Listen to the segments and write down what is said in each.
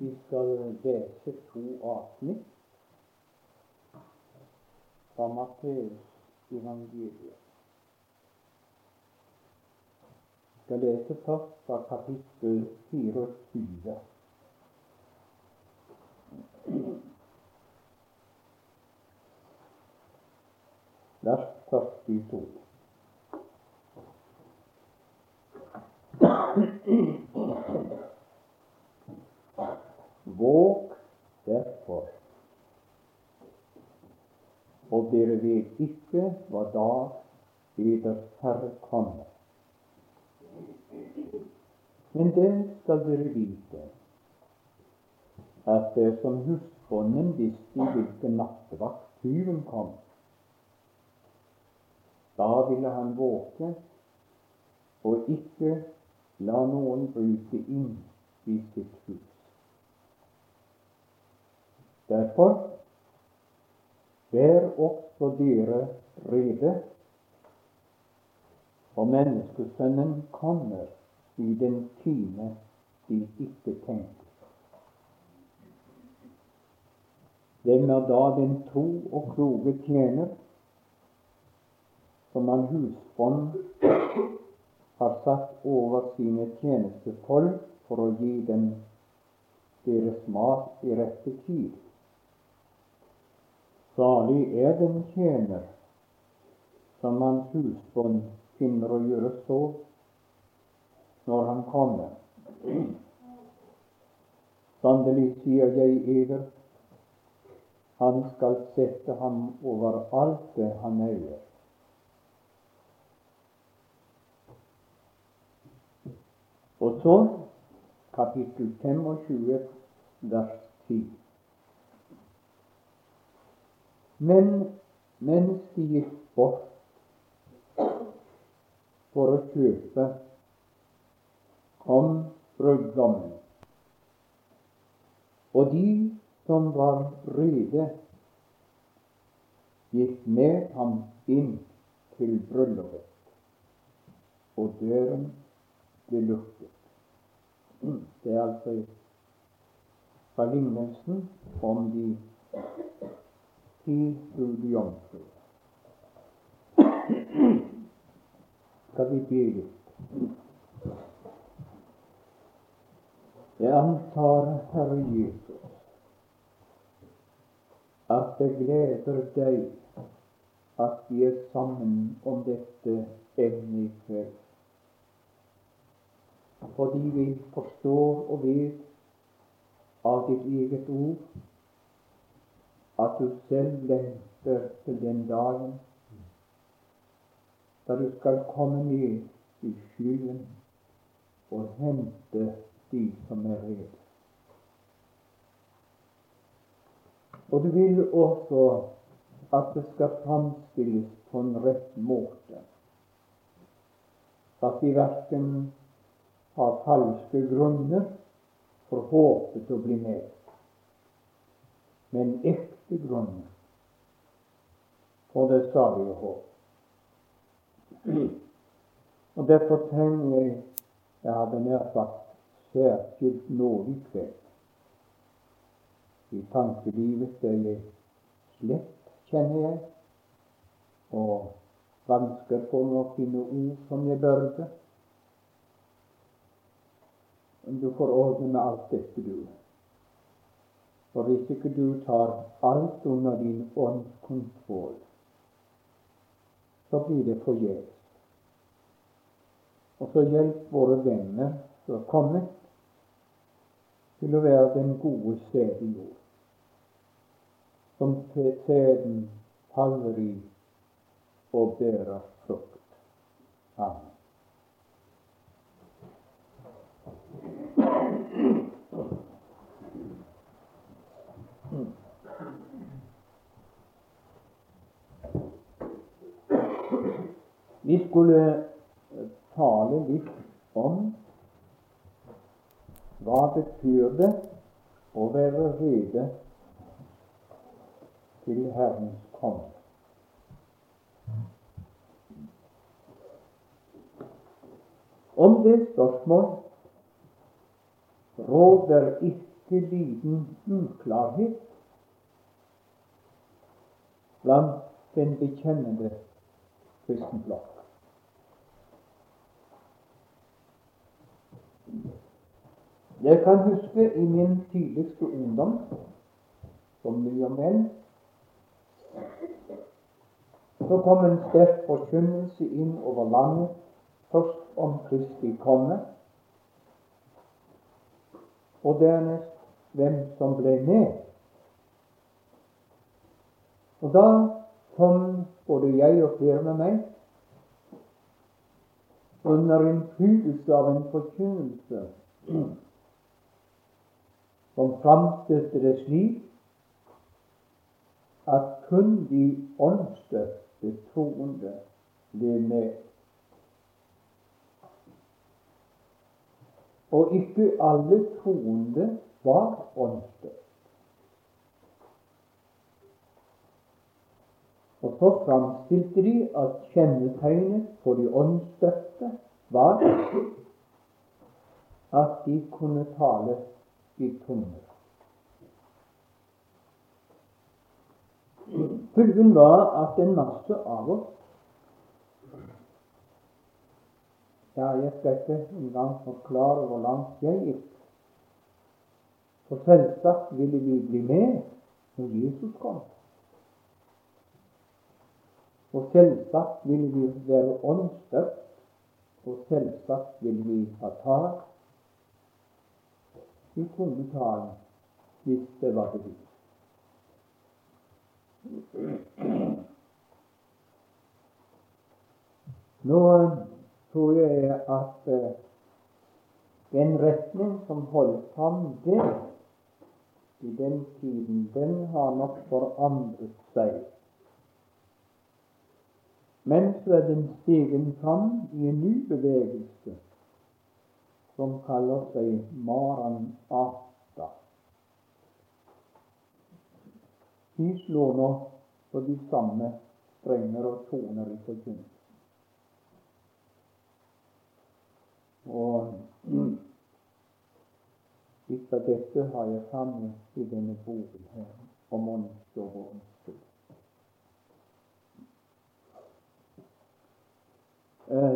Vi skal lese to avsnitt fra Matteus evangeliet. Vi skal lese først fra kapittel 24. Vers 42. Våg derfor, og dere vet ikke hva dag eders Herre kommer. Men det skal dere vite, at det som husbonden visste i hvilken nattevakt tyven kom, da ville han våke og ikke la noen bryte inn i sitt hus. Derfor vær også dere rede, for menneskesønnen kommer i den time de ikke tenker. Hvem er da den tro og kloke tjener som han husbånd har satt over sine tjenestefolk for å gi dem deres mat i rette tid? Salig er den tjener som hans husbånd finner å gjøre så når han kommer. Sannelig sier jeg eder, han skal sette ham over alt det han eier. Og så kapittel 25, vers 10. Men mens de gikk bort for å kjøpe, kom brudgommen. Og de som var rede, gikk med ham inn til bryllupet, og døren ble lukket. Det er altså fra lignelsen om de ti brudde jomfruer. Skal vi be litt? Jeg antar, Herre Jesus, at det gleder deg at vi er sammen om dette emnet i kveld. Fordi vi forstår og vet av ditt eget ord at du selv lengter til den dagen da du skal komme ned i skyen og hente de som er rede. Og du vil også at det skal framstilles på en rett måte. At vi verken har falske grunner for håpet å bli med, men ekte grunner for det salige håp. Og Derfor trenger jeg jeg hadde nær sagt særskilt nådig kveld. I tankelivet er jeg slett, kjenner jeg, og vansker for meg å finne ord som jeg burde. Du får ordne med alt dette, du. For hvis ikke du tar alt under din ånds kontroll, så blir det forgjeves. Og så hjelp våre venner som er kommet, til å være den gode i jord, som sæden faller i og bærer frukt. Amen. Vi skulle tale litt om hva betyr det å være rede til Herrens komme. Om det spørsmål råder ikke liten uklarhet blant den bekjennende kristenflokk. Jeg kan huske i min tidligste ungdom, som ny og menn, så kom en sterk forkynnelse inn over landet, først om Kristi komme, og dernest hvem som ble med. Og da kom både jeg og flere med meg under innflytelse av en forkynnelse som framstilte det slik at kun de åndsdøpte troende ble med. Og ikke alle troende var åndsdøpt. Og så framstilte de at kjennetegnet på de åndsdøpte var at de kunne tale i tunger. Følgen var at en masse av oss Ja, jeg skal ikke engang forklare hvor langt jeg gikk. For selvsagt ville vi bli med når Jesus kom. Og selvsagt vil vi være åndsdøpt, og selvsagt vil vi ha tak i tungetalen hvis det var bevis. Nå tror jeg at den retning som holdt fram det i den tiden, den har nok forandret seg. Men så er den stegen fram i en ny bevegelse som kaller seg Maranata. De slår nå på de samme strenger og toner i forkynnelsen. Og litt av dette har jeg framme i denne boken her om åndsloven. Eh,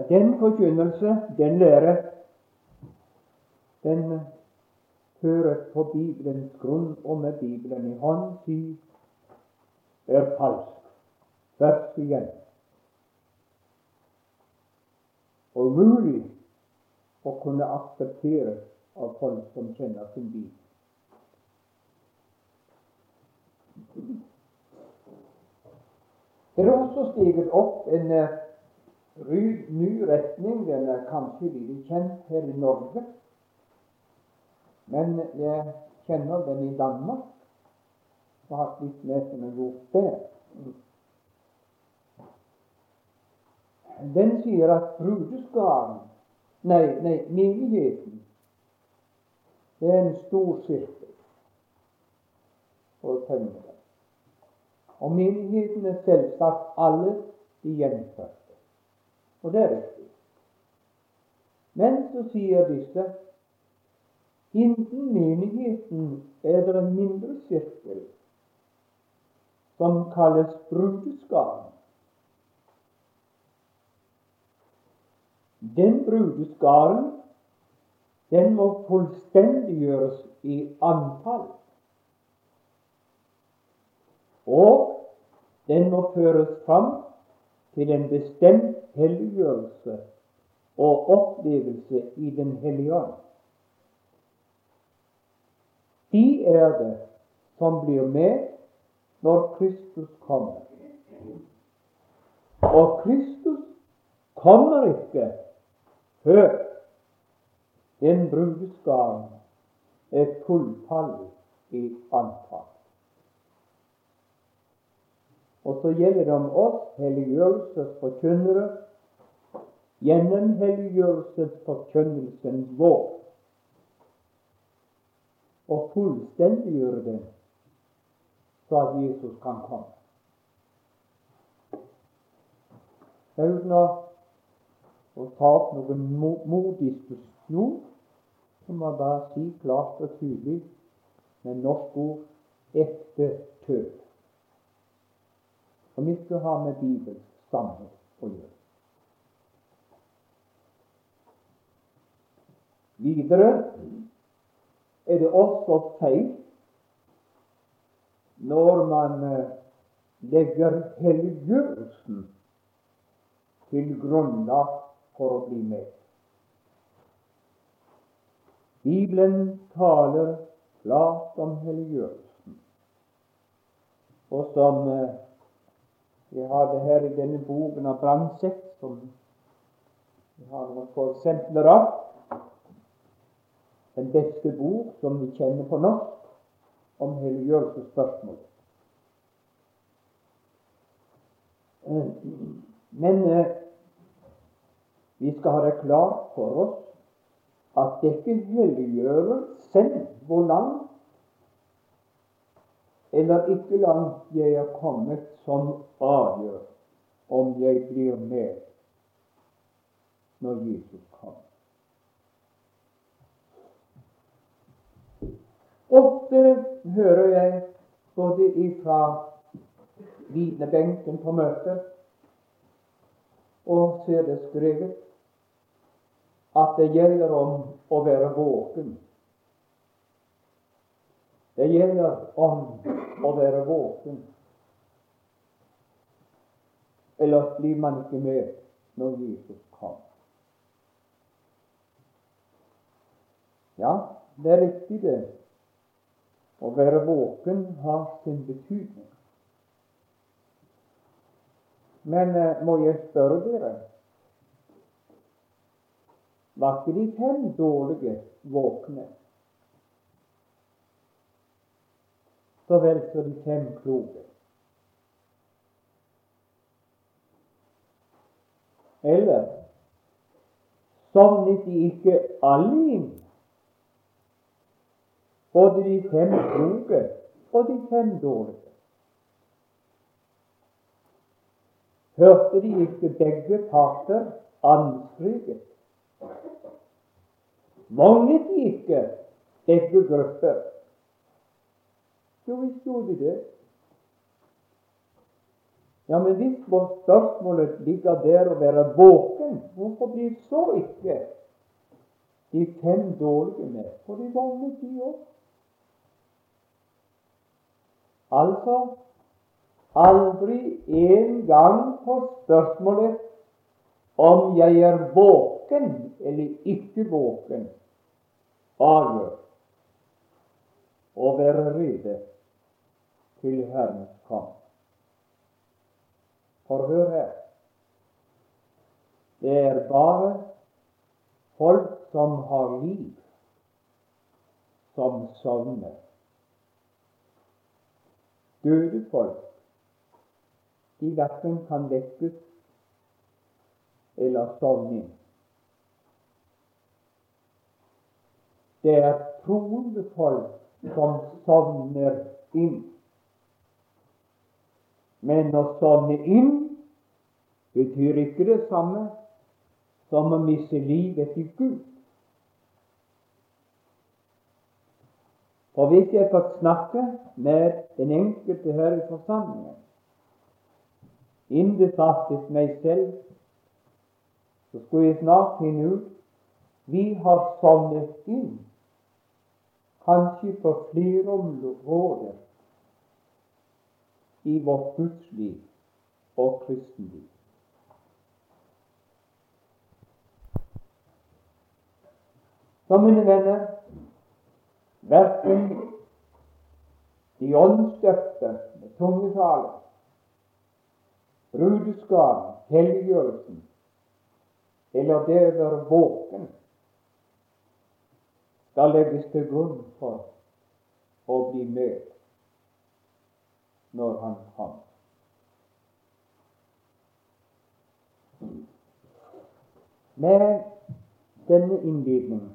den forkynnelse, den lære, den hører på Bibelens grunn og med Bibelen i hånd, si er falsk. Tvers igjen. Og umulig å kunne aksepteres av folk som kjenner sin bil. Det er også steget opp en uh, ny retning. Den er kanskje lite kjent her i Norge, men jeg kjenner den i Danmark og hatt litt med som er gjort der. Den sier at brudeskaren, nei, nei, menigheten, det er en stor sirkel for det. Og menigheten er selvsagt alle de gjenfødte. Og det er riktig. Men så sier disse innen menigheten er det en mindre sirkel som kalles brudeskaren. Den brudeskaren den må fullstendiggjøres i antall. Og den må føres fram til en bestemt helliggjørelse og opplevelse i Den hellige ånd. De er det som blir med når Kristus kommer. Og Kristus kommer ikke før den brudeskaren er fulltallet i antall. Og så gjelder det om oss helliggjørelsesforkynnere gjennom helliggjørelsesforkynnelsen vår og fullstendiggjøre den så at Jesus kan komme. Uten å, å ta opp noen morddiskusjon så må jeg bare si klart og tydelig med norsk ord ekte tøv. Som ikke har med Bibels sannhet å gjøre. Videre er det også feil når man eh, legger helliggjørelsen til grunnlag for å bli med. Bibelen taler klart om helliggjørelsen. Og som eh, vi har det her i denne boken av Brandtzæg, som vi har noen få eksempler av, den beste bok som vi kjenner på norsk om helliggjørelsesspørsmål. Men eh, vi skal ha det klart for oss at det ikke helliggjørelsen hvor langt eller ikke langt jeg er kommet, som avgjør om jeg blir med når Jesus kommer. Ofte hører jeg både ifra vitnebenken på møtet og ser det skrevet at det gjelder om å være våken. Det gjelder om å være våken. Ellers blir man ikke med når Jesus kommer. Ja, det er riktig, det. Å være våken har sin betydning. Men eh, må jeg spørre dere Var ikke de fem dårlige våkne? Så vel som de fem kloke. Eller sovnet de ikke alle inn? både de fem kloke og de fem dårlige. Hørte de ikke begge parter anskriket? Manglet de ikke begge grupper? Jo visst gjorde de det. Ja, men hvis spørsmålet ligger der å være våken, hvorfor blir så ikke de fem dårlige med? For de våknet, de òg. Altså aldri en gang på spørsmålet om jeg er våken eller ikke våken, avgjør å være rede til Herrens kamp. For hør her det er bare folk som har liv, som sovner døde folk, de verken kan vekkes eller sovne inn. Det er troende folk som sovner inn. Men å sovne inn betyr ikke det samme som å miste livet i Gud. For hvis jeg får snakke med den enkelte her i forsamlingen, innbefattet meg selv, så skulle jeg snart finne ut vi har sovnet inn, kanskje på flere områder i vårt gudsliv og kristenliv. Så, mine venner, Verken de åndsdøpte med tungetale, brudeskaren, helliggjørelsen eller det å være våken skal legges til grunn for å bli med når han kom. Med denne innbydningen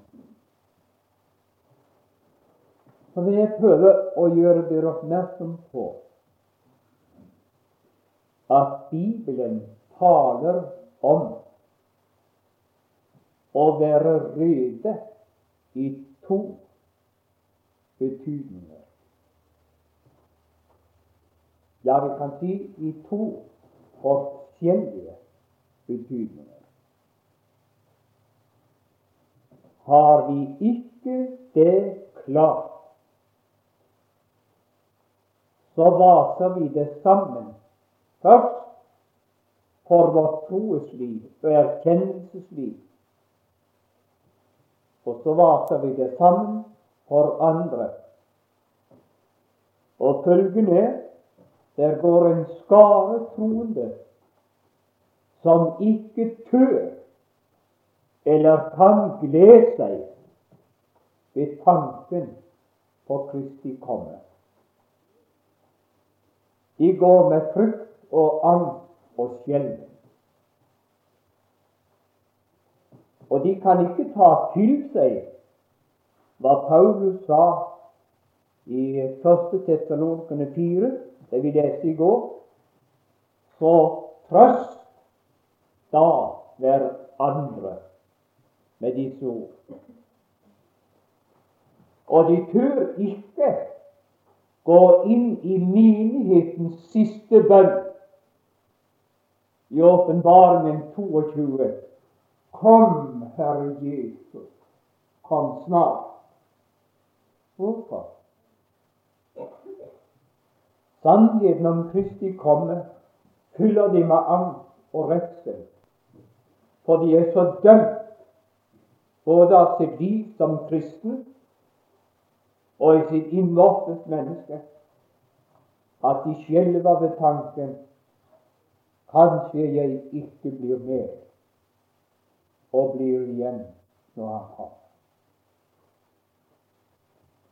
så vil jeg prøve å gjøre dere oppmerksom på at Bibelen taler om å være røde i to betydninger. Ja, vi kan si i to forskjellige betydninger. Har vi ikke det klart, så vaser vi det sammen. Først for vårt troesliv og erkjennelsesliv. Og så vaser vi det sammen for andre. Og følgende der går en skare troende som ikke tør eller kan glede seg ved tanken på Kristi komme. De går med frykt og angst og skjelven. Og de kan ikke ta til seg hva Paulus sa i 1. Tessalonikerne 4, det vi leste i går. Så trøst da hverandre med disse ord. Og de tør ikke gå inn i menighetens siste bønn i åpenbaringen 22. Kom, Herre Jesus, kom snart. Hvorfor? Sannheten om Kristi komme fyller de med angst og redsel, for de er så dømt både av sitt liv som kristen og i sitt innvortes menneske, at de skjelver ved tanken Kanskje jeg ikke blir med og blir igjen når han kommer.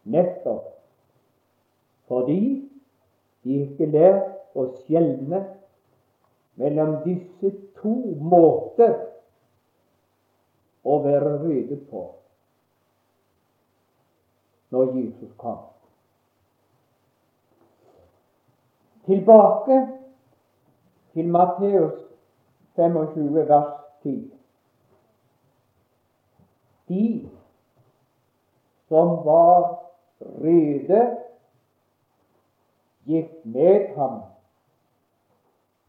Nettopp fordi de og skjelne mellom disse to måter å være rede på når Jesus kom. Tilbake til Matteus 25, vers 10. De som var rede, gikk med ham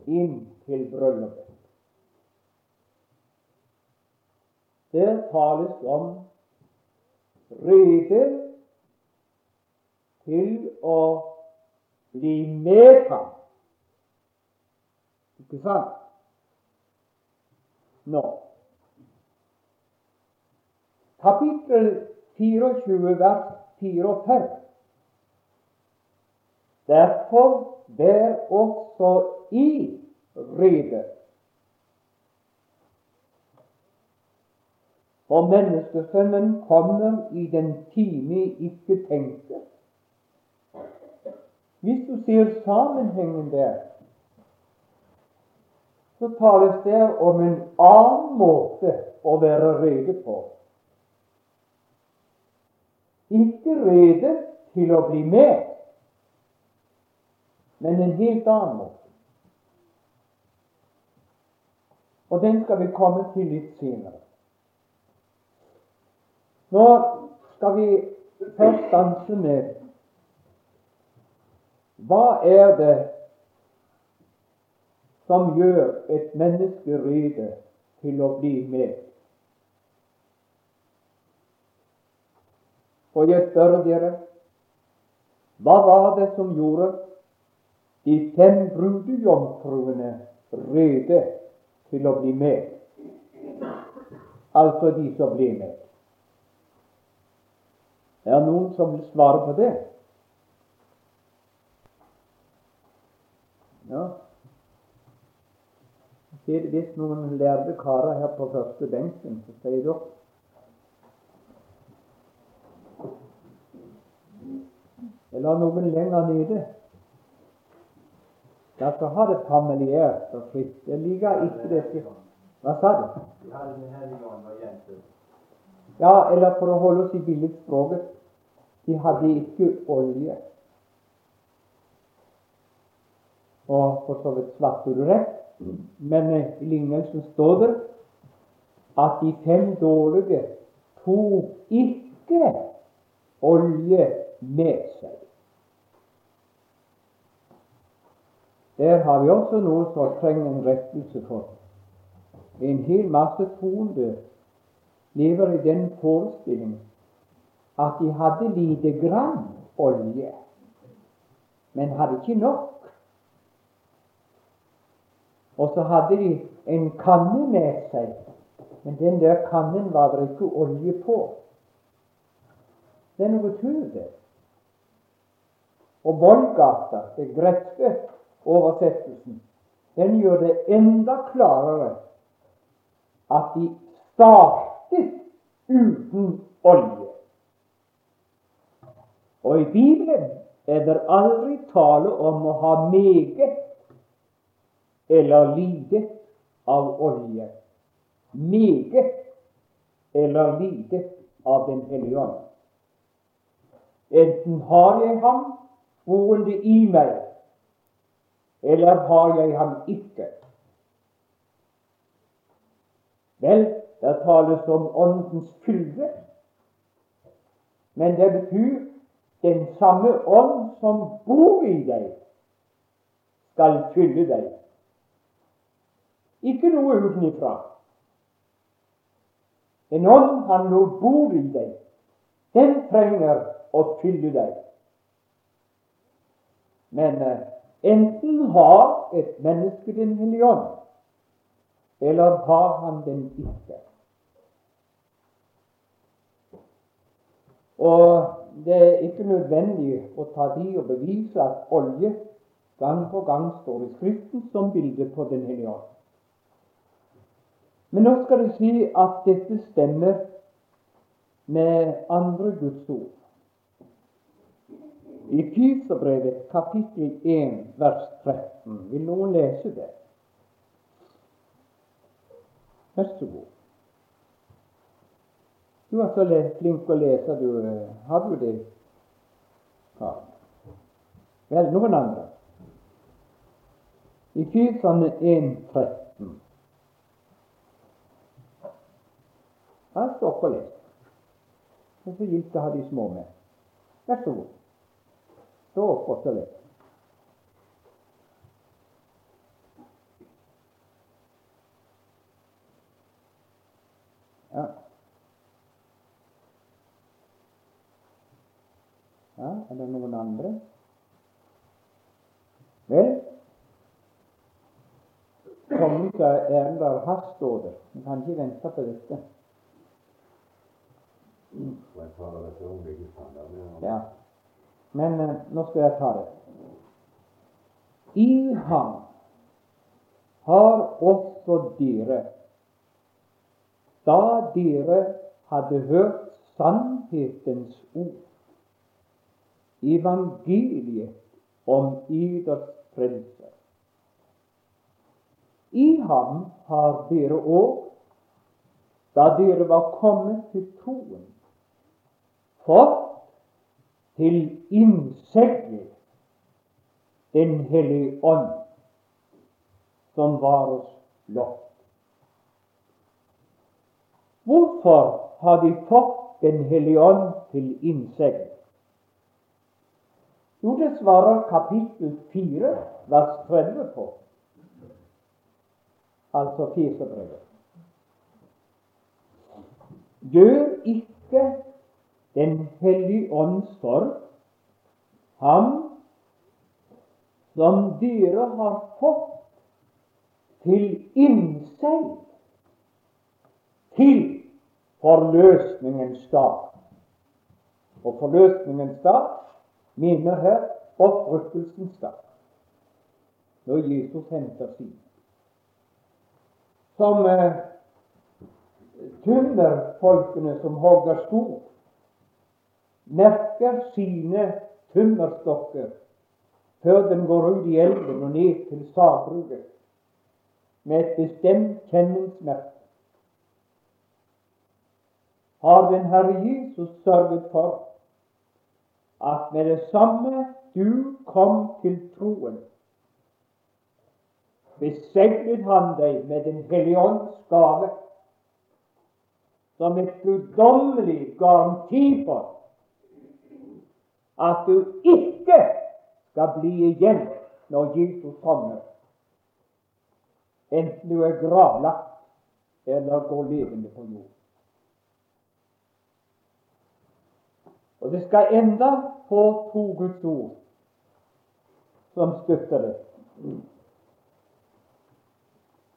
inn til bryllupet. Der tales om rede til å bli med ham. Ikke sant? Nå. Kapittel 24, vers 4 og 5. Derfor vær også i rede. For menneskesønnen kommer i den time ikke tenker. Hvis du ser sammenhengen der, så tales det om en annen måte å være rede på. Ikke rede til å bli med, men en helt annen måte. Og den skal vi komme til litt senere. Nå skal vi først danse med hva er det som gjør et menneske rede til å bli med? Og jeg spør dere, hva var det som gjorde de fem brudejomfruene rede til å bli med? Altså de som blir med. Er det noen som vil svare på det? Ja. Er noen lærde karer her på første benken så sier det. Eller noen lenger nede. Dere har det familiært og fritt. Jeg liker ikke dette. Hva sa du? Ja, eller for å holde oss i billedspråket de hadde ikke olje. Og for så vidt svarte du rett, men i lignelsen står det at de fem dårlige tok ikke olje med seg. Der har vi også noe som trenger en rettelse for. En hel masse troende lever i den forestilling at de hadde lite grann olje, men hadde ikke nok. Og så hadde de en kanne med seg, men den der kannen var det ikke olje på. Det er noe tull, det. Og Vollgata, det greske oversettelsen, den gjør det enda klarere at de startet uten olje. Og i Bibelen er det aldri tale om å ha meget eller lite av olje. Meget eller lite av Den hellige ånd. Enten har jeg ham boende i meg, eller har jeg ham ikke. Vel, det tales om Åndens fylde, men det betyr den samme ånd som bor i deg, skal fylle deg. Ikke noe utenifra. En ånd han nå bor i deg, den trenger å fylle deg. Men eh, enten har et menneske Den hellige ånd, eller har han den ikke. Og det er ikke nødvendig å ta de og bevise at olje gang på gang står i Skriften som bilde på Den hellige ånd. Men nå skal det si at dette stemmer med andre Guds ord. I Fyserbrevet kapittel 1 vers 13 vil noen lese det. Vær så god. Du er så flink å lese, du. Har du det? Ja. Vel, noen andre. I Fyserne 1, 13. Han står og leser. Og så gildt å ha de små med. Vær så god. Stå opp og så les. Ja. ja. Er det noen andre? Vel, kongen sa Erndal hast står det. Vi kan ikke vente på dette. Ja. Men eh, nå skal jeg ta det. I ham har også dere, da dere hadde hørt sannhetens ord, evangeliet om eders frelse. I ham har dere òg, da dere var kommet til troen, fått til innsegling Den hellige ånd, som var oss lov. Hvorfor har de fått Den hellige ånd til innsegling? Jo, det svarer kapittel 4, vers 30 på. Altså Fiserbrevet. Gjør ikke den hellige ånds sorg, ham som dere har fått til innseg til forløsningens dag. Og forløsningens dag minner her opprykkelsens dag, når Jesus henter sin. Som eh, tømmerfolkene som hogger skog, merker sine tømmerstokker før den går ut i elven og ned til sagbruket med et bestemt kjenningsmerke. Har den Herre Jesus sørget for at med det samme du kom til troen, beseglet Han deg med Den hellige ånds gave som et guddommelig garanti for at du ikke skal bli igjen når Jesus kommer, enten du er gravlagt eller går levende på jord. Og det skal enda få to Guds ord som støtter det.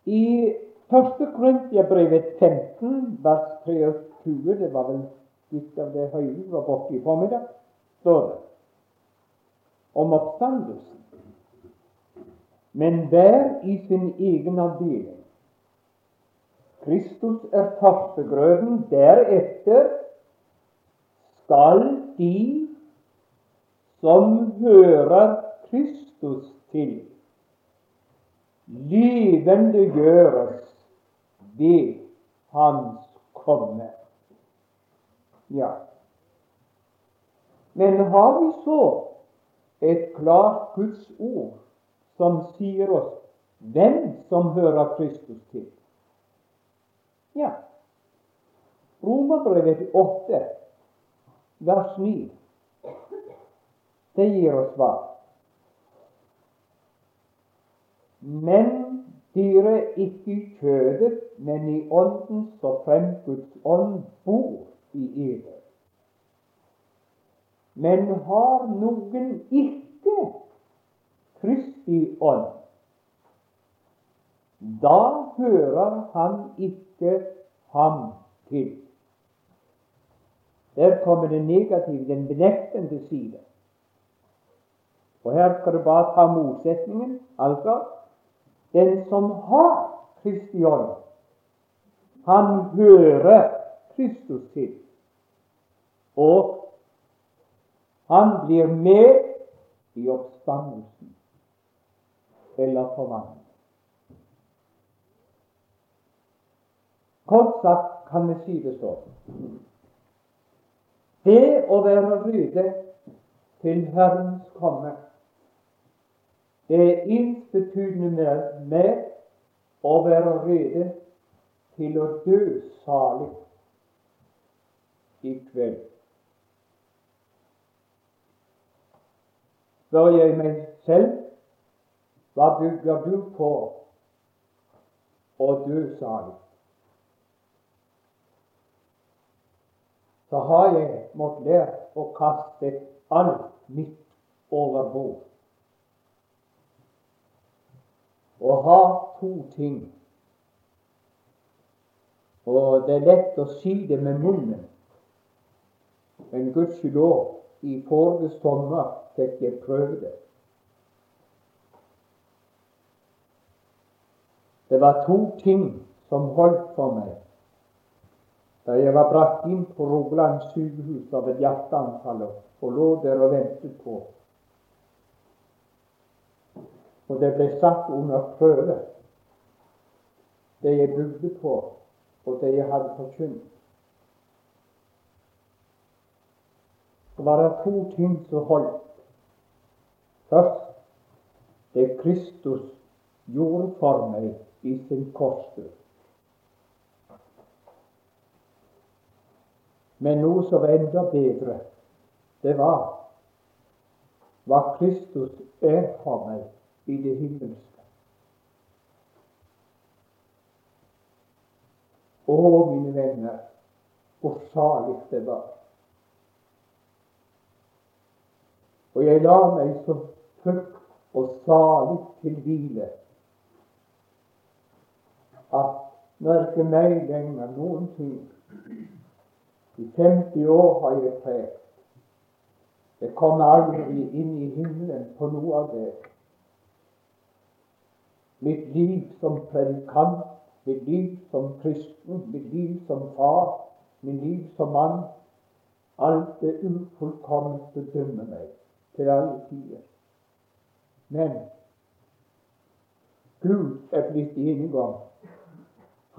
I 1. Korintiabrevet 15, vers 23, det var vel litt av det Høyre var borte i formiddag, står det om oppstandelsen. Men hver i sin egen avdeling. Kristus er førstegrøden, deretter skal de som hører Kristus til, levendegjøres ved Hans komme. Ja. Men har vi så et klart Guds ord som sier oss hvem som hører Kristus til? Ja. Romerbrevet 8, vers 9. Det gir oss svar. Men dere ikke i kjødet, men i ånden, så frem Guds ånd bor i eder. Men har noen ikke Kristi ånd, da hører han ikke ham til. Der kommer det negative, den benektende side. Og her skal du bare ta motsetningen. Altså den som har Kristi ånd, han hører Kristus til. Og han blir med i oppstandelsen eller forvandling. Kort sagt kan vi si det sånn. Det å være rede til Herrens komme, det er ensbetydende med å være rede til å dø salig i kveld. Spør jeg meg selv hva bygger du på å dø salig? Så har jeg måttet lære å kaste alt mitt over bord. Og ha to ting. Og det er lett å si det med munnen, men gudskjelov, i forrige sommer fikk jeg prøve det. Det var to ting som holdt for meg da jeg var brakt inn på Rogaland sykehus av et hjerteanfall og lå der og ventet på. Og det ble satt under prøve, det jeg bygde på, og det jeg hadde forkynt. Så var det to ting som holdt. Først det Kristus gjorde for meg i sin korsdød. Men noe som var enda bedre, det var hva Kristus er for meg i det himmelske. Å, mine venner, hvor salig det var. Og jeg la meg så trygt og salig til hvile at nå ikke meg lenger noen ting. I 50 år har jeg prekt. Jeg kommer aldri inn i himmelen på noe av det. Mitt liv som predikant, mitt liv som kristen, mitt liv som far, mitt liv som mann Alt det ufullkomne dømmer meg til alle tider. Men Gud er blitt om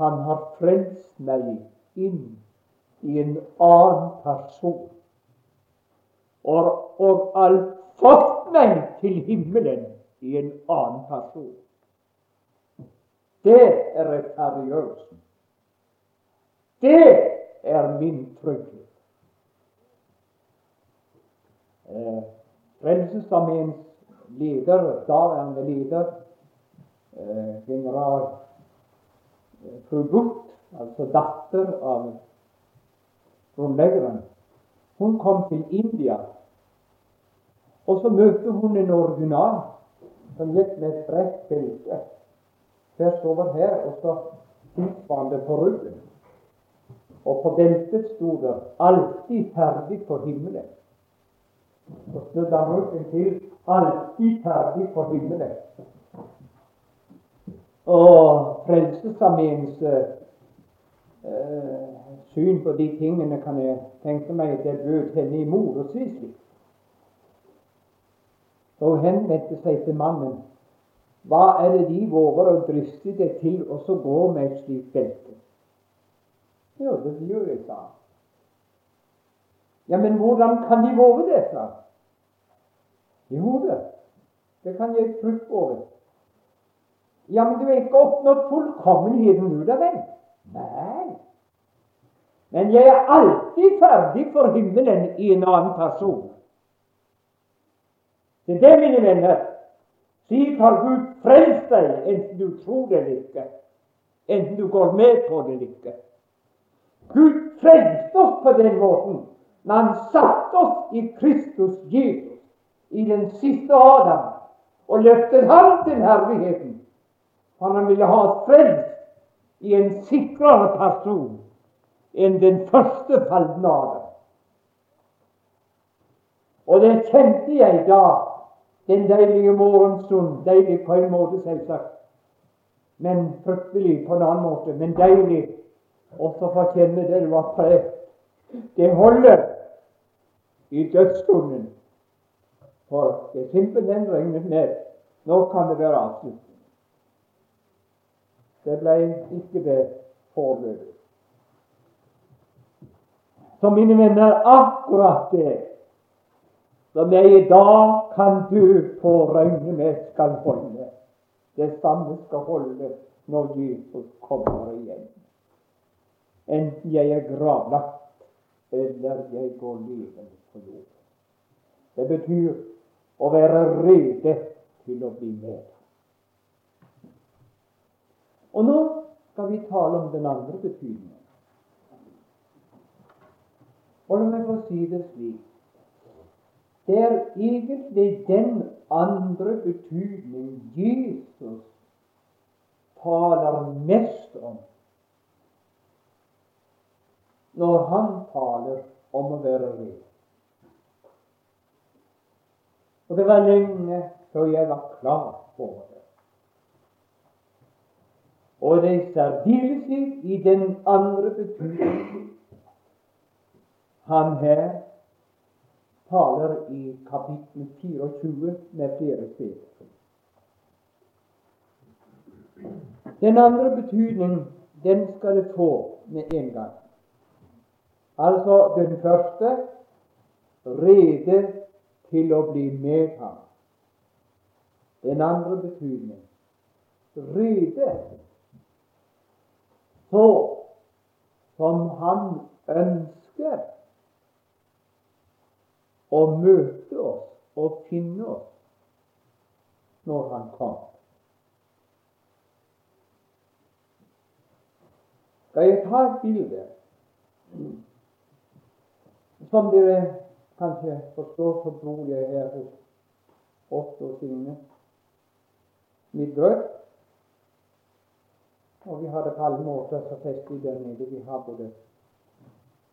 han har frelst meg inn i en annen person. Og, og alt fått meg til himmelen i en annen person. Det er rettferdiggjørelsen. Det er min trygghet. eh, Frelsesarmeens leder, daværende leder, eh, general eh, fru Butt, altså datter av grunnleggeren, hun kom til India. Og så møtte hun en original som gikk med et bredt belte tvers over her, og så tilsvarende på ryggen. Og på beltet sto det 'alltid ferdig for himmelen'. Så snudde han ryggen til 'alltid ferdig for himmelen'. Og Frelsesarmeens eh, syn på de tingene kan jeg tenke meg det bød henne i si slik. Så hun henvendte seg til mannen. Hva er det de våger å driste deg til å gå med et slikt belte? Jo, det gjør jeg, sa. Ja, men hvordan kan de våge det, sa han. Jo, det, kan jeg frukt over. Ja, men du er ikke oppnådd fullkommenheten ut av den. Nei. Men jeg er alltid ferdig for himmelen i en annen person. Det er det, mine venner. Slik har Gud frelst deg, enten du tror det eller ikke. Enten du går med på det eller ikke. Gud frelste oss på den måten når han satte oss i Kristus Jesus, i den siste Adam, og løftet ham til herligheten. For han ville ha oss i en sikrere person enn den første falne Adam. Og det kjente jeg da, den deilige morgenstund. Deilig på en måte, selvsagt, men fryktelig på en annen måte. Men deilig også for å kjenne det det var preg. Det holder i dødsstunden. For det er simpelthen regnet ned. Nå kan det være avslutning. Det ble ikke det foreløpig. Så mine venner, akkurat det som jeg i dag kan du få regne med skal holde. Det samme skal holde når Jesus kommer igjen. Enten jeg er gravlagt eller jeg går levende på jord. Det betyr å være rede til å bli med. Og nå skal vi tale om den andre betydningen. Og la meg få si det slik Det er egentlig den andre betydning Jesus taler mest om når han taler om å være ren. Og det var lenge før jeg var klar over det. Og det er særdeleshet i den andre betydningen han her taler i kapittel 24 med flere steder. Den andre betydning den skal det få med en gang. Altså den første rede til å bli med ham. Den andre betydning rydde. så som han ønsker å møte oss og finne oss når Han kom. Skal jeg ta et bilde som dere kanskje forstår, så bor jeg her hos Otto og Signe Midtrød. Og vi hadde måter så festlig der nede. Vi har både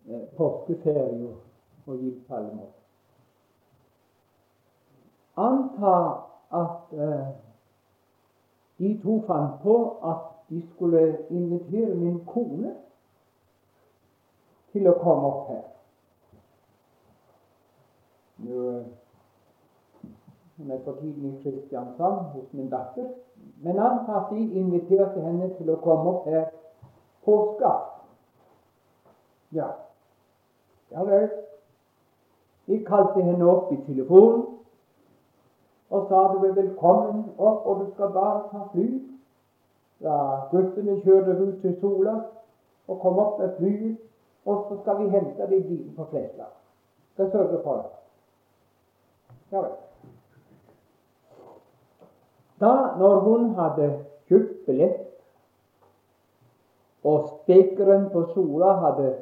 eh, påskeferie og gitt måter. Anta at eh, de to fant på at de skulle invitere min kone til å komme opp her. Nå Hun er for tiden i Kristiansand hos min datter. Men han har inviterte henne til å komme opp her påske. Ja, ja vel. De kalte henne opp i telefonen og sa du er velkommen opp, og du skal bare ta fly. Ja, guttene kjører ut til Sola og kom opp med flyet, og så skal vi hente deg bilen på Flesland. Skal sørge for det. Ja vel. Da, når hun hadde kjøpt billett, og spekeren på Sola hadde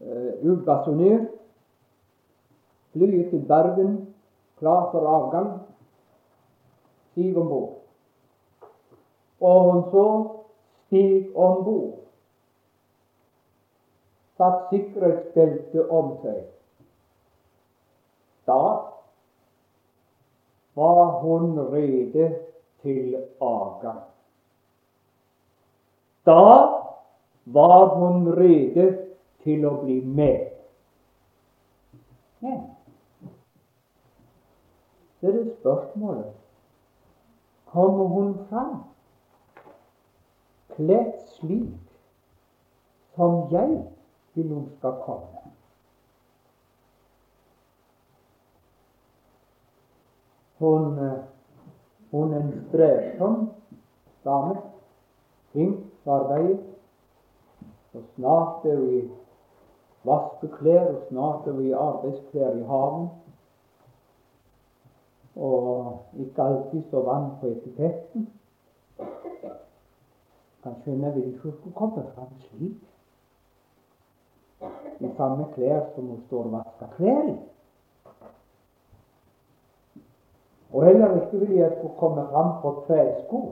uh, flyet til Bergen klar for avgang, stig om bord. Og hun så stig om bord, satt sikkerhetsbeltet om seg. Da var hun rede til avgang. Da var hun rede til å bli med. Men Det er det spørsmålet. Kommer hun fram kledd slik som jeg vil hun skal komme? Hun, eh, hun er en strevsom dame. Flink arbeid. Og snart er hun i vaskeklær, og snart er hun i arbeidsklær i haven. Og ikke alltid står vann på etiketten. Kan skjønne vil ikke hun komme fram slik. I samme klær som hun står og vasker klær i. Og heller ikke ville jeg skulle komme fram på tresko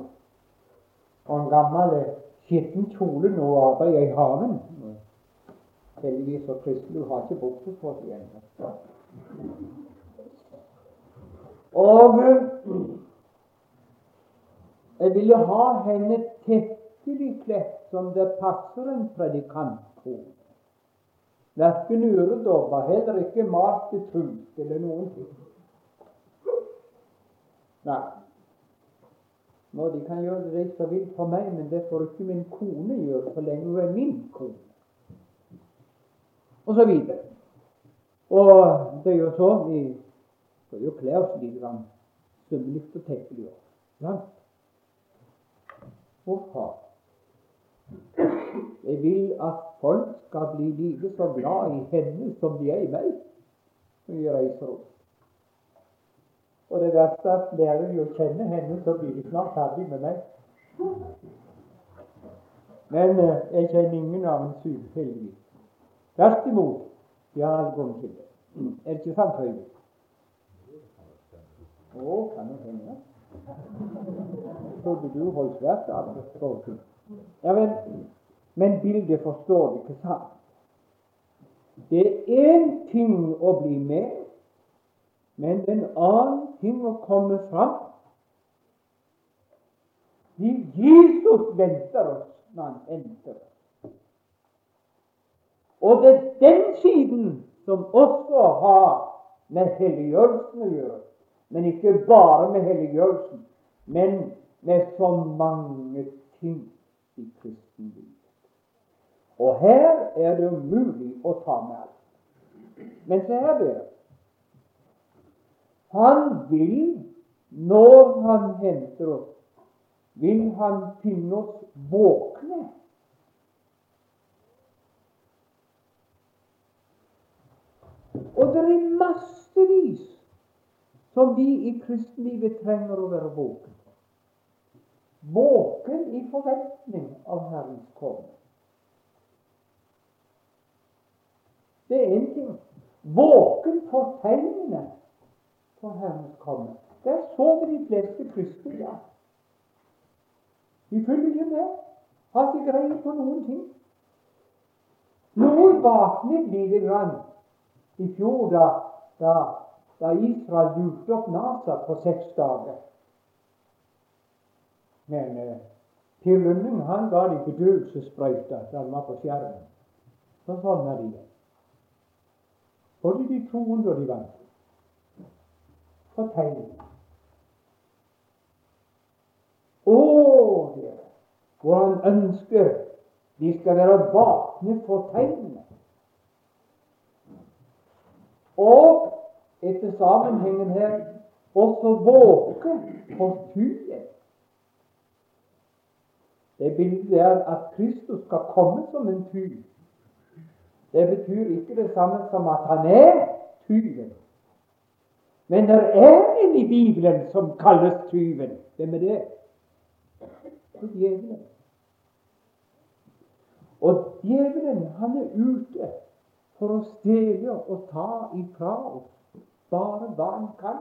og en gammel skitten kjole nå og arbeide i haven. Heldigvis for Kristel, har ikke bukse på seg ennå. Og jeg ville ha henne tettelig kledd som det passer en predikant på. Verken øredobber, heller ikke mat til trus eller noen ting. Nei. Nå, De kan gjøre det de som vil for meg, men det får ikke min kone gjøre så lenge hun er min kone. Og så videre. Og det er jo så vi skal jo kle oss litt sømmelig og tenkelig. òg. Hvorfor? Jeg vil at folk skal bli like så glad i henne som de er i meg når jeg reiser rundt. Og det verste er at lærer de å kjenne henne, så blir de snart ferdig med meg. Men eh, jeg kjenner ingen annen en syk, heldigvis. Tvert imot. De har all grunn til det. Er det ikke sant, Høyre? Å, kan det hende. Trodde du holdt svært av det. Ja vel, men bildet forstår du ikke sant. Det er én ting å bli med, men det en annen ting å komme fram. Jesus venter oss når han henter oss. Og det er den siden som også har med helliggjørelsen å gjøre. Men ikke bare med helliggjørelsen, men med så mange ting i kristenlivet. Og her er det umulig å ta med alt. Men se her, dere. Han vil, når han henter oss, vil han finne oss våkne. Og det er massevis som vi i kristenlivet trenger å være våken Våken i forventning av Herrens komme. Det er én ting. Våken for tegnene for Herrens komme. Der sover de fleste kristne dag. De følger ikke med. Har ikke greie på noen ting. Noen våknet lite grann i fjor da, da, da Israel lurte opp Nasa på seks dager. Men eh, Per Lønning han ga dem bedøvelsessprøyta da han var på skjermen. Så sånn er de. Både de troende og de vant fortegn. Å, hvor han ønsker de skal være vakne for tegnene. Og etter sammenhengen her også våke for tuen. Det bildet er at Kristus skal komme som en tyv. Det betyr ikke det samme som at han er tyven. Men det er en i Bibelen som kalles tyven. Hvem er det? Det djevelen. Og djevelen, han er ute for å stjele og ta ifra oss bare hva han kan.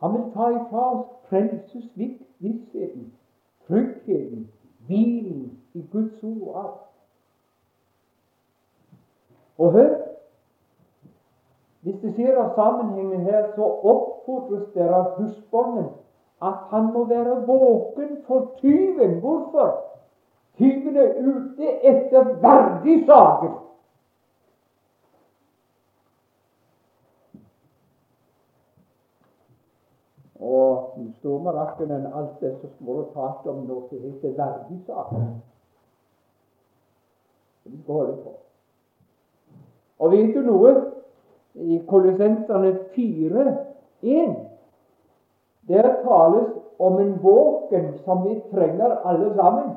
Han vil ta ifra oss frelsesvissheten, tryggheten, hvilen i Guds ord. Og hør Hvis du ser av sammenhengen her, så oppfordres dere av husbonden at han må være våken for tyven. Hvorfor? Tyven er ute etter verdig verdisaker. Og stormarakken enn alt det som har og talt om noe som heter verdisaker. Vi holde på. Og vet du noe? I Kolossenserne 4.1 der tales om en våken som vi trenger alle sammen.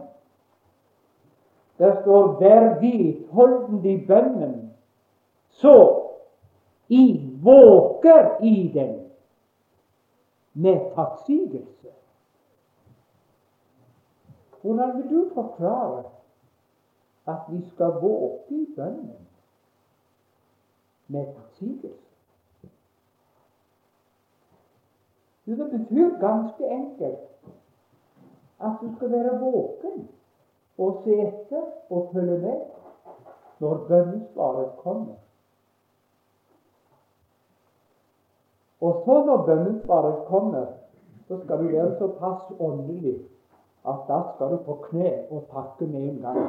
Der står 'vær vidholden i bønnen', så I våker i den med takksigelse. Hvordan vil du forklare at vi skal våke i bønnen med takksigelse? Jo, det betyr ganske enkelt at du skal være våken og se etter og følge med når bønnesvaret kommer. Og så når bønnesvaret kommer, så skal du være såpass åndelig at da skal du på kne og takke med en gang.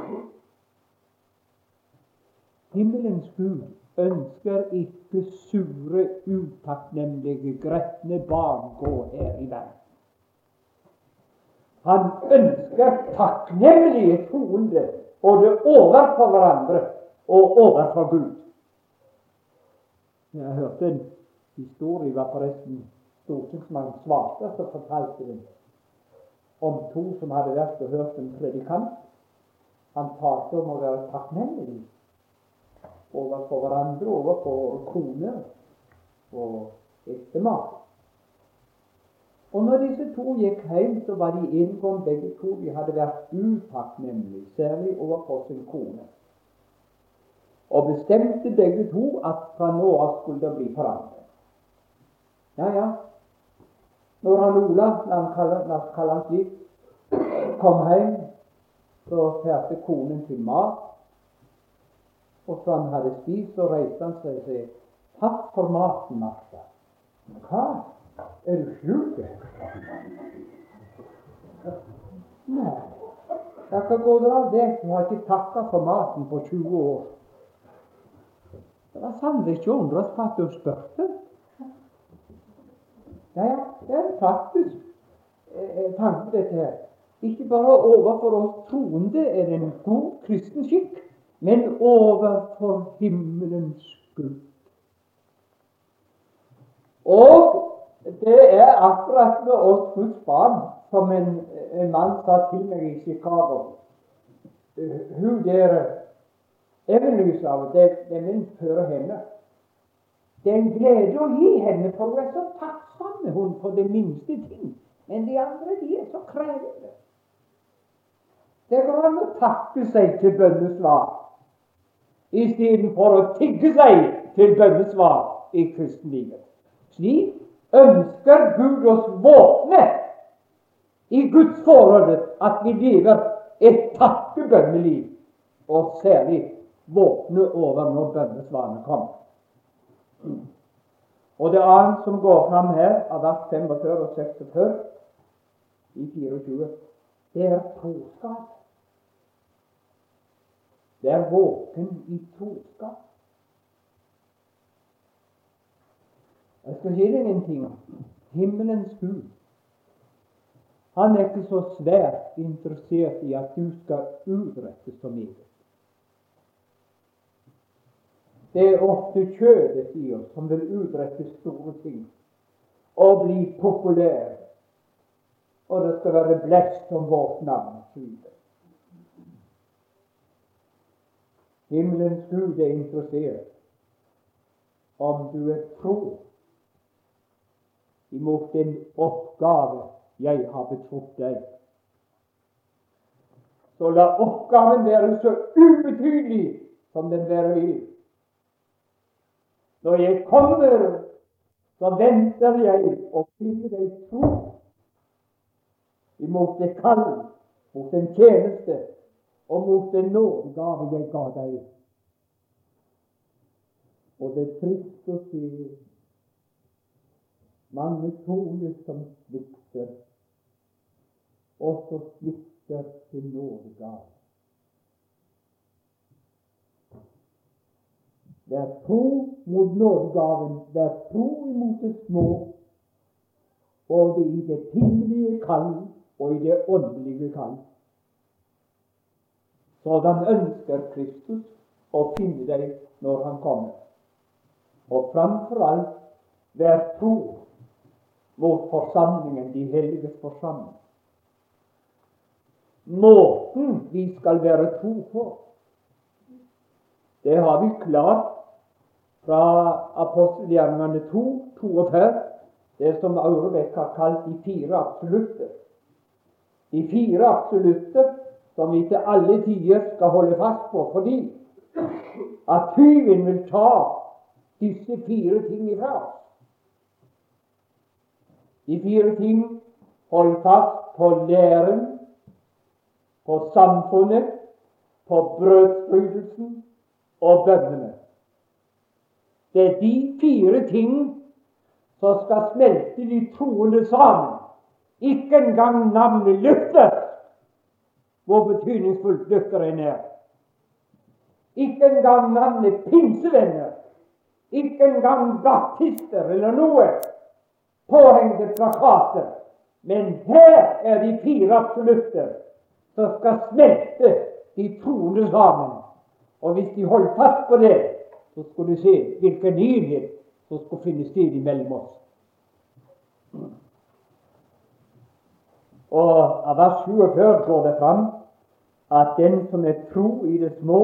Himmelens Gud ønsker ikke sure, utakknemlige, gretne barn gå her i verden. Han ønsker takknemlige troende både overfor hverandre og overfor Gud. Jeg hørte en historie, var forresten stortingsmann Svarte som fortalte den, om to som hadde vært og hørt en predikant. Han talte om å være takknemlig overfor hverandre, overfor kone og ektemann. Og når disse to gikk hjem, så var de enige om begge to de hadde vært utakknemlige, særlig overfor sin kone. Og bestemte begge to at fra nå av skulle det bli forandring. Ja, ja. Når han Ola, la han kalle han slik, kom hjem, så færte konen til mat. Og så han hadde spist, så reiste han seg og sa 'Takk for maten, Martha'. Hva? Er du sjuk? Nei. Hva går det av det? Du har ikke takka for maten på 20 år. Det var sannelig ikke undres på at du spurte. Ja, ja, det er faktisk eh, tanken, dette her. Ikke bare overfor oss troende er det en god kristen skikk, men overfor himmelens Gud. Og det er akkurat med oss Guds barn, som en, en mann sa til meg i Chicago. Hun der av det, det er min før henne. Det er en glede å gi henne, for hun er så takksom hun for det minste ting. Men de andre, de er så krevende. Det går an å takke seg til bønnesvar istedenfor å tigge seg til bønnesvar i kristenlivet. Slik ønsker Gud oss våkne i Guds forhold, at vi lever et takkebønneliv, og særlig våkne over når bønnesvarene kommer. Og det annet som går fram her, av vers 45 og 46 i 24, det er troskap. Det er våken i troskap. Jeg skal si deg en ting. Himmelens Gud han er ikke så svært interessert i at du skal utrette så mye. Det er ofte kjødet i oss som vil utrette store ting og bli populær. Og det skal være blest om vårt navn. Himmelens Gud er interessert om du er tro imot den oppgave jeg har betrodd deg. Så la oppgaven være så ubetydelig som den være vil. Når jeg kommer, så venter jeg å finne deg tro imot det kall, mot den tjeneste og mot den nådegave jeg ga deg. Og det er trist å se mange toner som svikter, og så svikter til nådegave. Vær tro mot nådegaven, vær tro imot det små, både i det timelige kall og i det åndelige kall. Sådan ønsker Kristus å finne deg når han kommer. Og framfor alt vær tro mot forsamlingen, de helliges forsamling. Måten vi skal være tro på, det har vi klart fra apostelgjerningene 2, 42, det som Aurebekk har kalt de fire absolutter. De fire absolutter som vi til alle tider skal holde fast på, fordi at tyven vil ta disse fire ting ifra oss. De fire ting holder fast på læren, på samfunnet, på brødsbrytelsen og bønnene. Det er de fire ting som skal smelte de troende sammen. Ikke engang navnet Luther, hvor betydningsfullt Luther er. Ikke engang navnet pinsevenner. Ikke engang baptister eller noe påhengte plakater. Men her er de fire absolutter som skal smelte de troende sammen. Og hvis de holder fast på det, så skal du se hvilken nyhet som skal finne sted imellom oss. Og Av vers 47 går det fram at den som er tro i det små,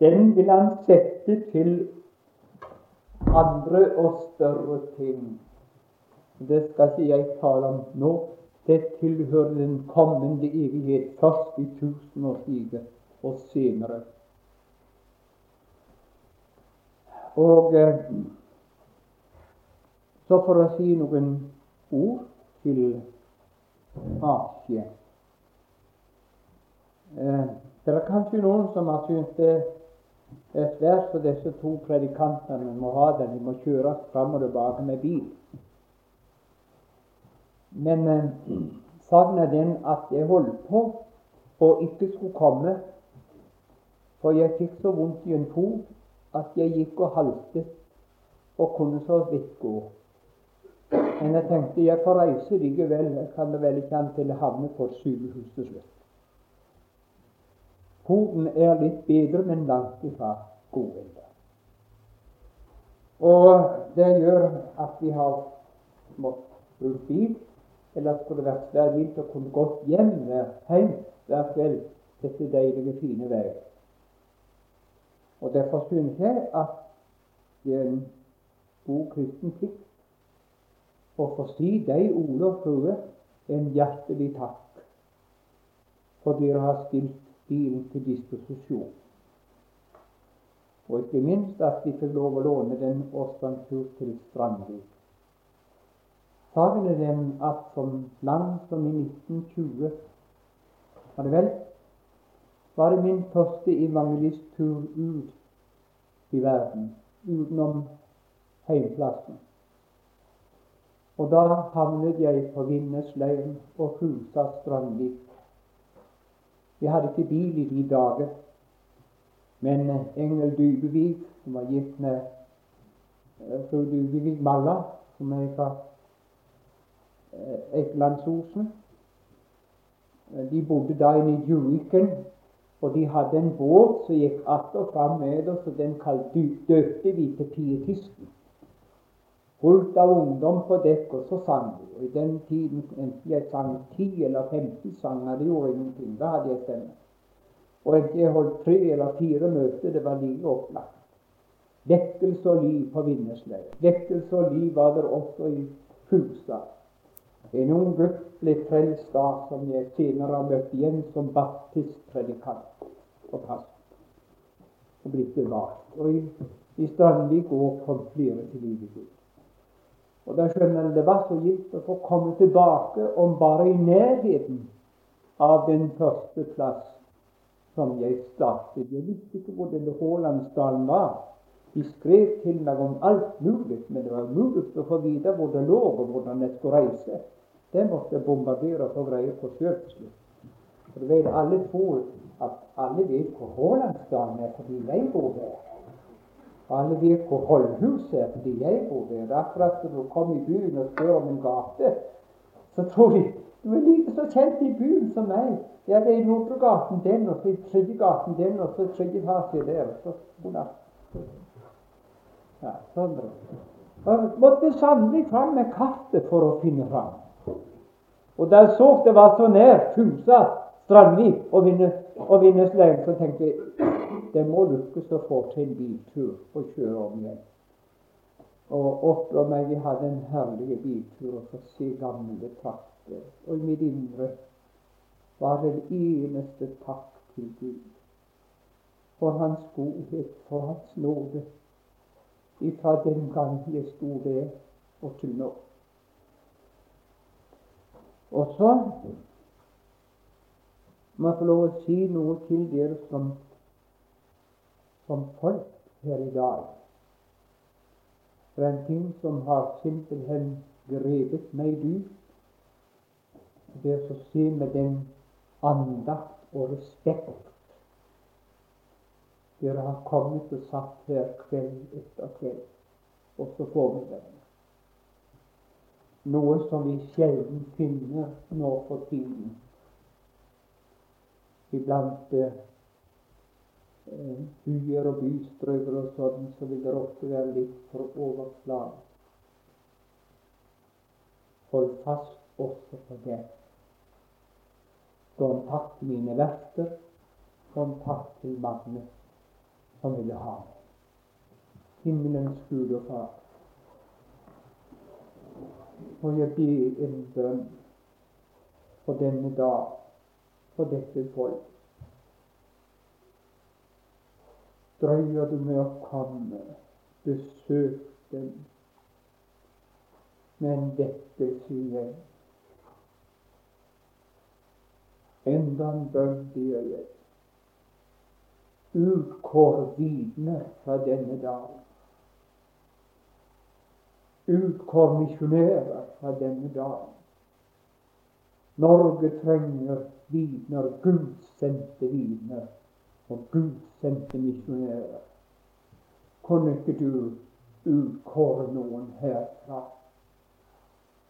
den vil han sette til andre og større ting. Det skal ikke jeg tale om nå. Det tilhører den kommende evighet, først i tusenårsriket og senere. Og eh, så for å si noen ord til Asia. Eh, det er kanskje noen som har syntes det er svært for disse to predikantene må ha den. De må kjøres fram og tilbake med bil. Men eh, saken er den at jeg holdt på og ikke skulle komme, for jeg fikk så vondt i en fot at jeg gikk og haltet og kunne så vidt gå. Men jeg tenkte jeg får reise likevel. Jeg kan vel ikke an til å havne på et sykehus til slutt. Foten er litt bedre, men langt ifra god ennå. Og det gjør at vi har måttet bruke bil eller skulle det vært svært gildt å kunne gått hjem hjem hver kveld dette deilige, fine veier. Og Derfor synes jeg at det er en god kristen plikt å få si deg, Ole og frue, en hjertelig takk for dere har stilt bilen til disposisjon. Og ikke minst at vi fikk lov å låne den årsdagstur til Strandvik. Saken er den at som land som i 1920 var det vel, var det min første evangelisttur ut i verden, utenom heimplassen. Og da havnet jeg på Vindnesleiren og huset Strandvik. Vi hadde ikke bil i de dager, men Engel Dubevik, som var gift med eh, fru Dubevik Malla, som er fra Eikelandsosen. Eh, de bodde da inne i Juiken, og de hadde en båt som gikk att og fram med oss, og den døpte vi til Pietisten. Fullt av ungdom på dekk, og så sang vi. Og I den tiden enten jeg sang ti eller femti sanger, det gjorde ingenting. Da hadde jeg stemme. Og enten jeg holdt tre eller fire møter, det var like opplagt. Vekkelse og liv på Vinnesleir. Vekkelse og liv var det også i Fugstad. En ung gutt ble frelst da, som jeg senere har møtt igjen som baptistpredikant på pastor. Og blitt bevart. Og i, i Strandvik òg kom flere til livet. Og da skjønner jeg det var så gildt å få komme tilbake om bare i nærheten av den første plass som jeg startet. Jeg visste ikke hvor denne Hålandsdalen var. De skrev til meg om alt mulig, men det var mulig å få vite hvor det lå, og hvordan jeg skulle reise. Det måtte jeg bombardere og få greie på sjøl til slutt. For du vet, alle tror at alle vet hvor Hålandsdalen er fordi jeg bor der. Alle vet hvor Holdhuset er fordi jeg bor der. Det er akkurat som du kommer i byen og spør om en gate, så tror de du er like så kjent i byen som meg. Ja, det er i Nordregaten den, og så i tredje gaten den, og så tredje etasje der. Så, ja, sånn. Og måtte sannelig fram med kartet for å finne fram. Og da jeg så det var så nær Fusa, Strandvik og, Vinne, og så tenkte jeg det må lykkes å få til en biltur og kjøre om igjen. Og opplå meg vi hadde en herlig biltur og få se gamle trakter. Og i mitt indre var det eneste takk til Gud for Hans godhet, for Hans nåde ifra den gang jeg sto der og til nå. Og så må jeg få lov å si noe til dere som, som folk her i dag. Er en ting som har simpelthen grepet meg dypt. Det å se med den andakt og respekt dere har kommet og satt her kveld etter kveld, også formiddagen. Noe som vi sjelden finner nå for tiden. Iblant eh, byer og bystrøker og sånn, så vil det ofte være litt for overflat. Hold fast også på det. Kontakt mine verter, kontakt til Magnus som ville ha meg. Himmelens Gud og Far. Og jeg ber en bønn for denne dag, for dette folk. Drøyer du med å komme, besøk dem Men dette sier jeg. Enda en bønn ber jeg utkår vitner fra denne dagen. Utkår misjonærer fra denne dagen. Norge trenger vitner, gudsendte vitner og gudsendte misjonærer. Kunne ikke du utkåre noen herfra?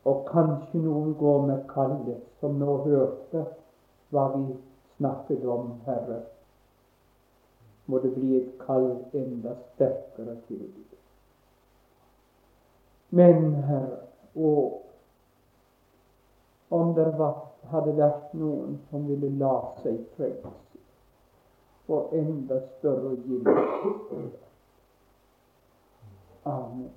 Og kanskje noen går med kallet, som nå hørte hva vi snakket om, Herre må det bli et kall enda sterkere til Gud. Men, Herre, og om det var, hadde vært noen som ville la seg frelse for enda større gild Amen.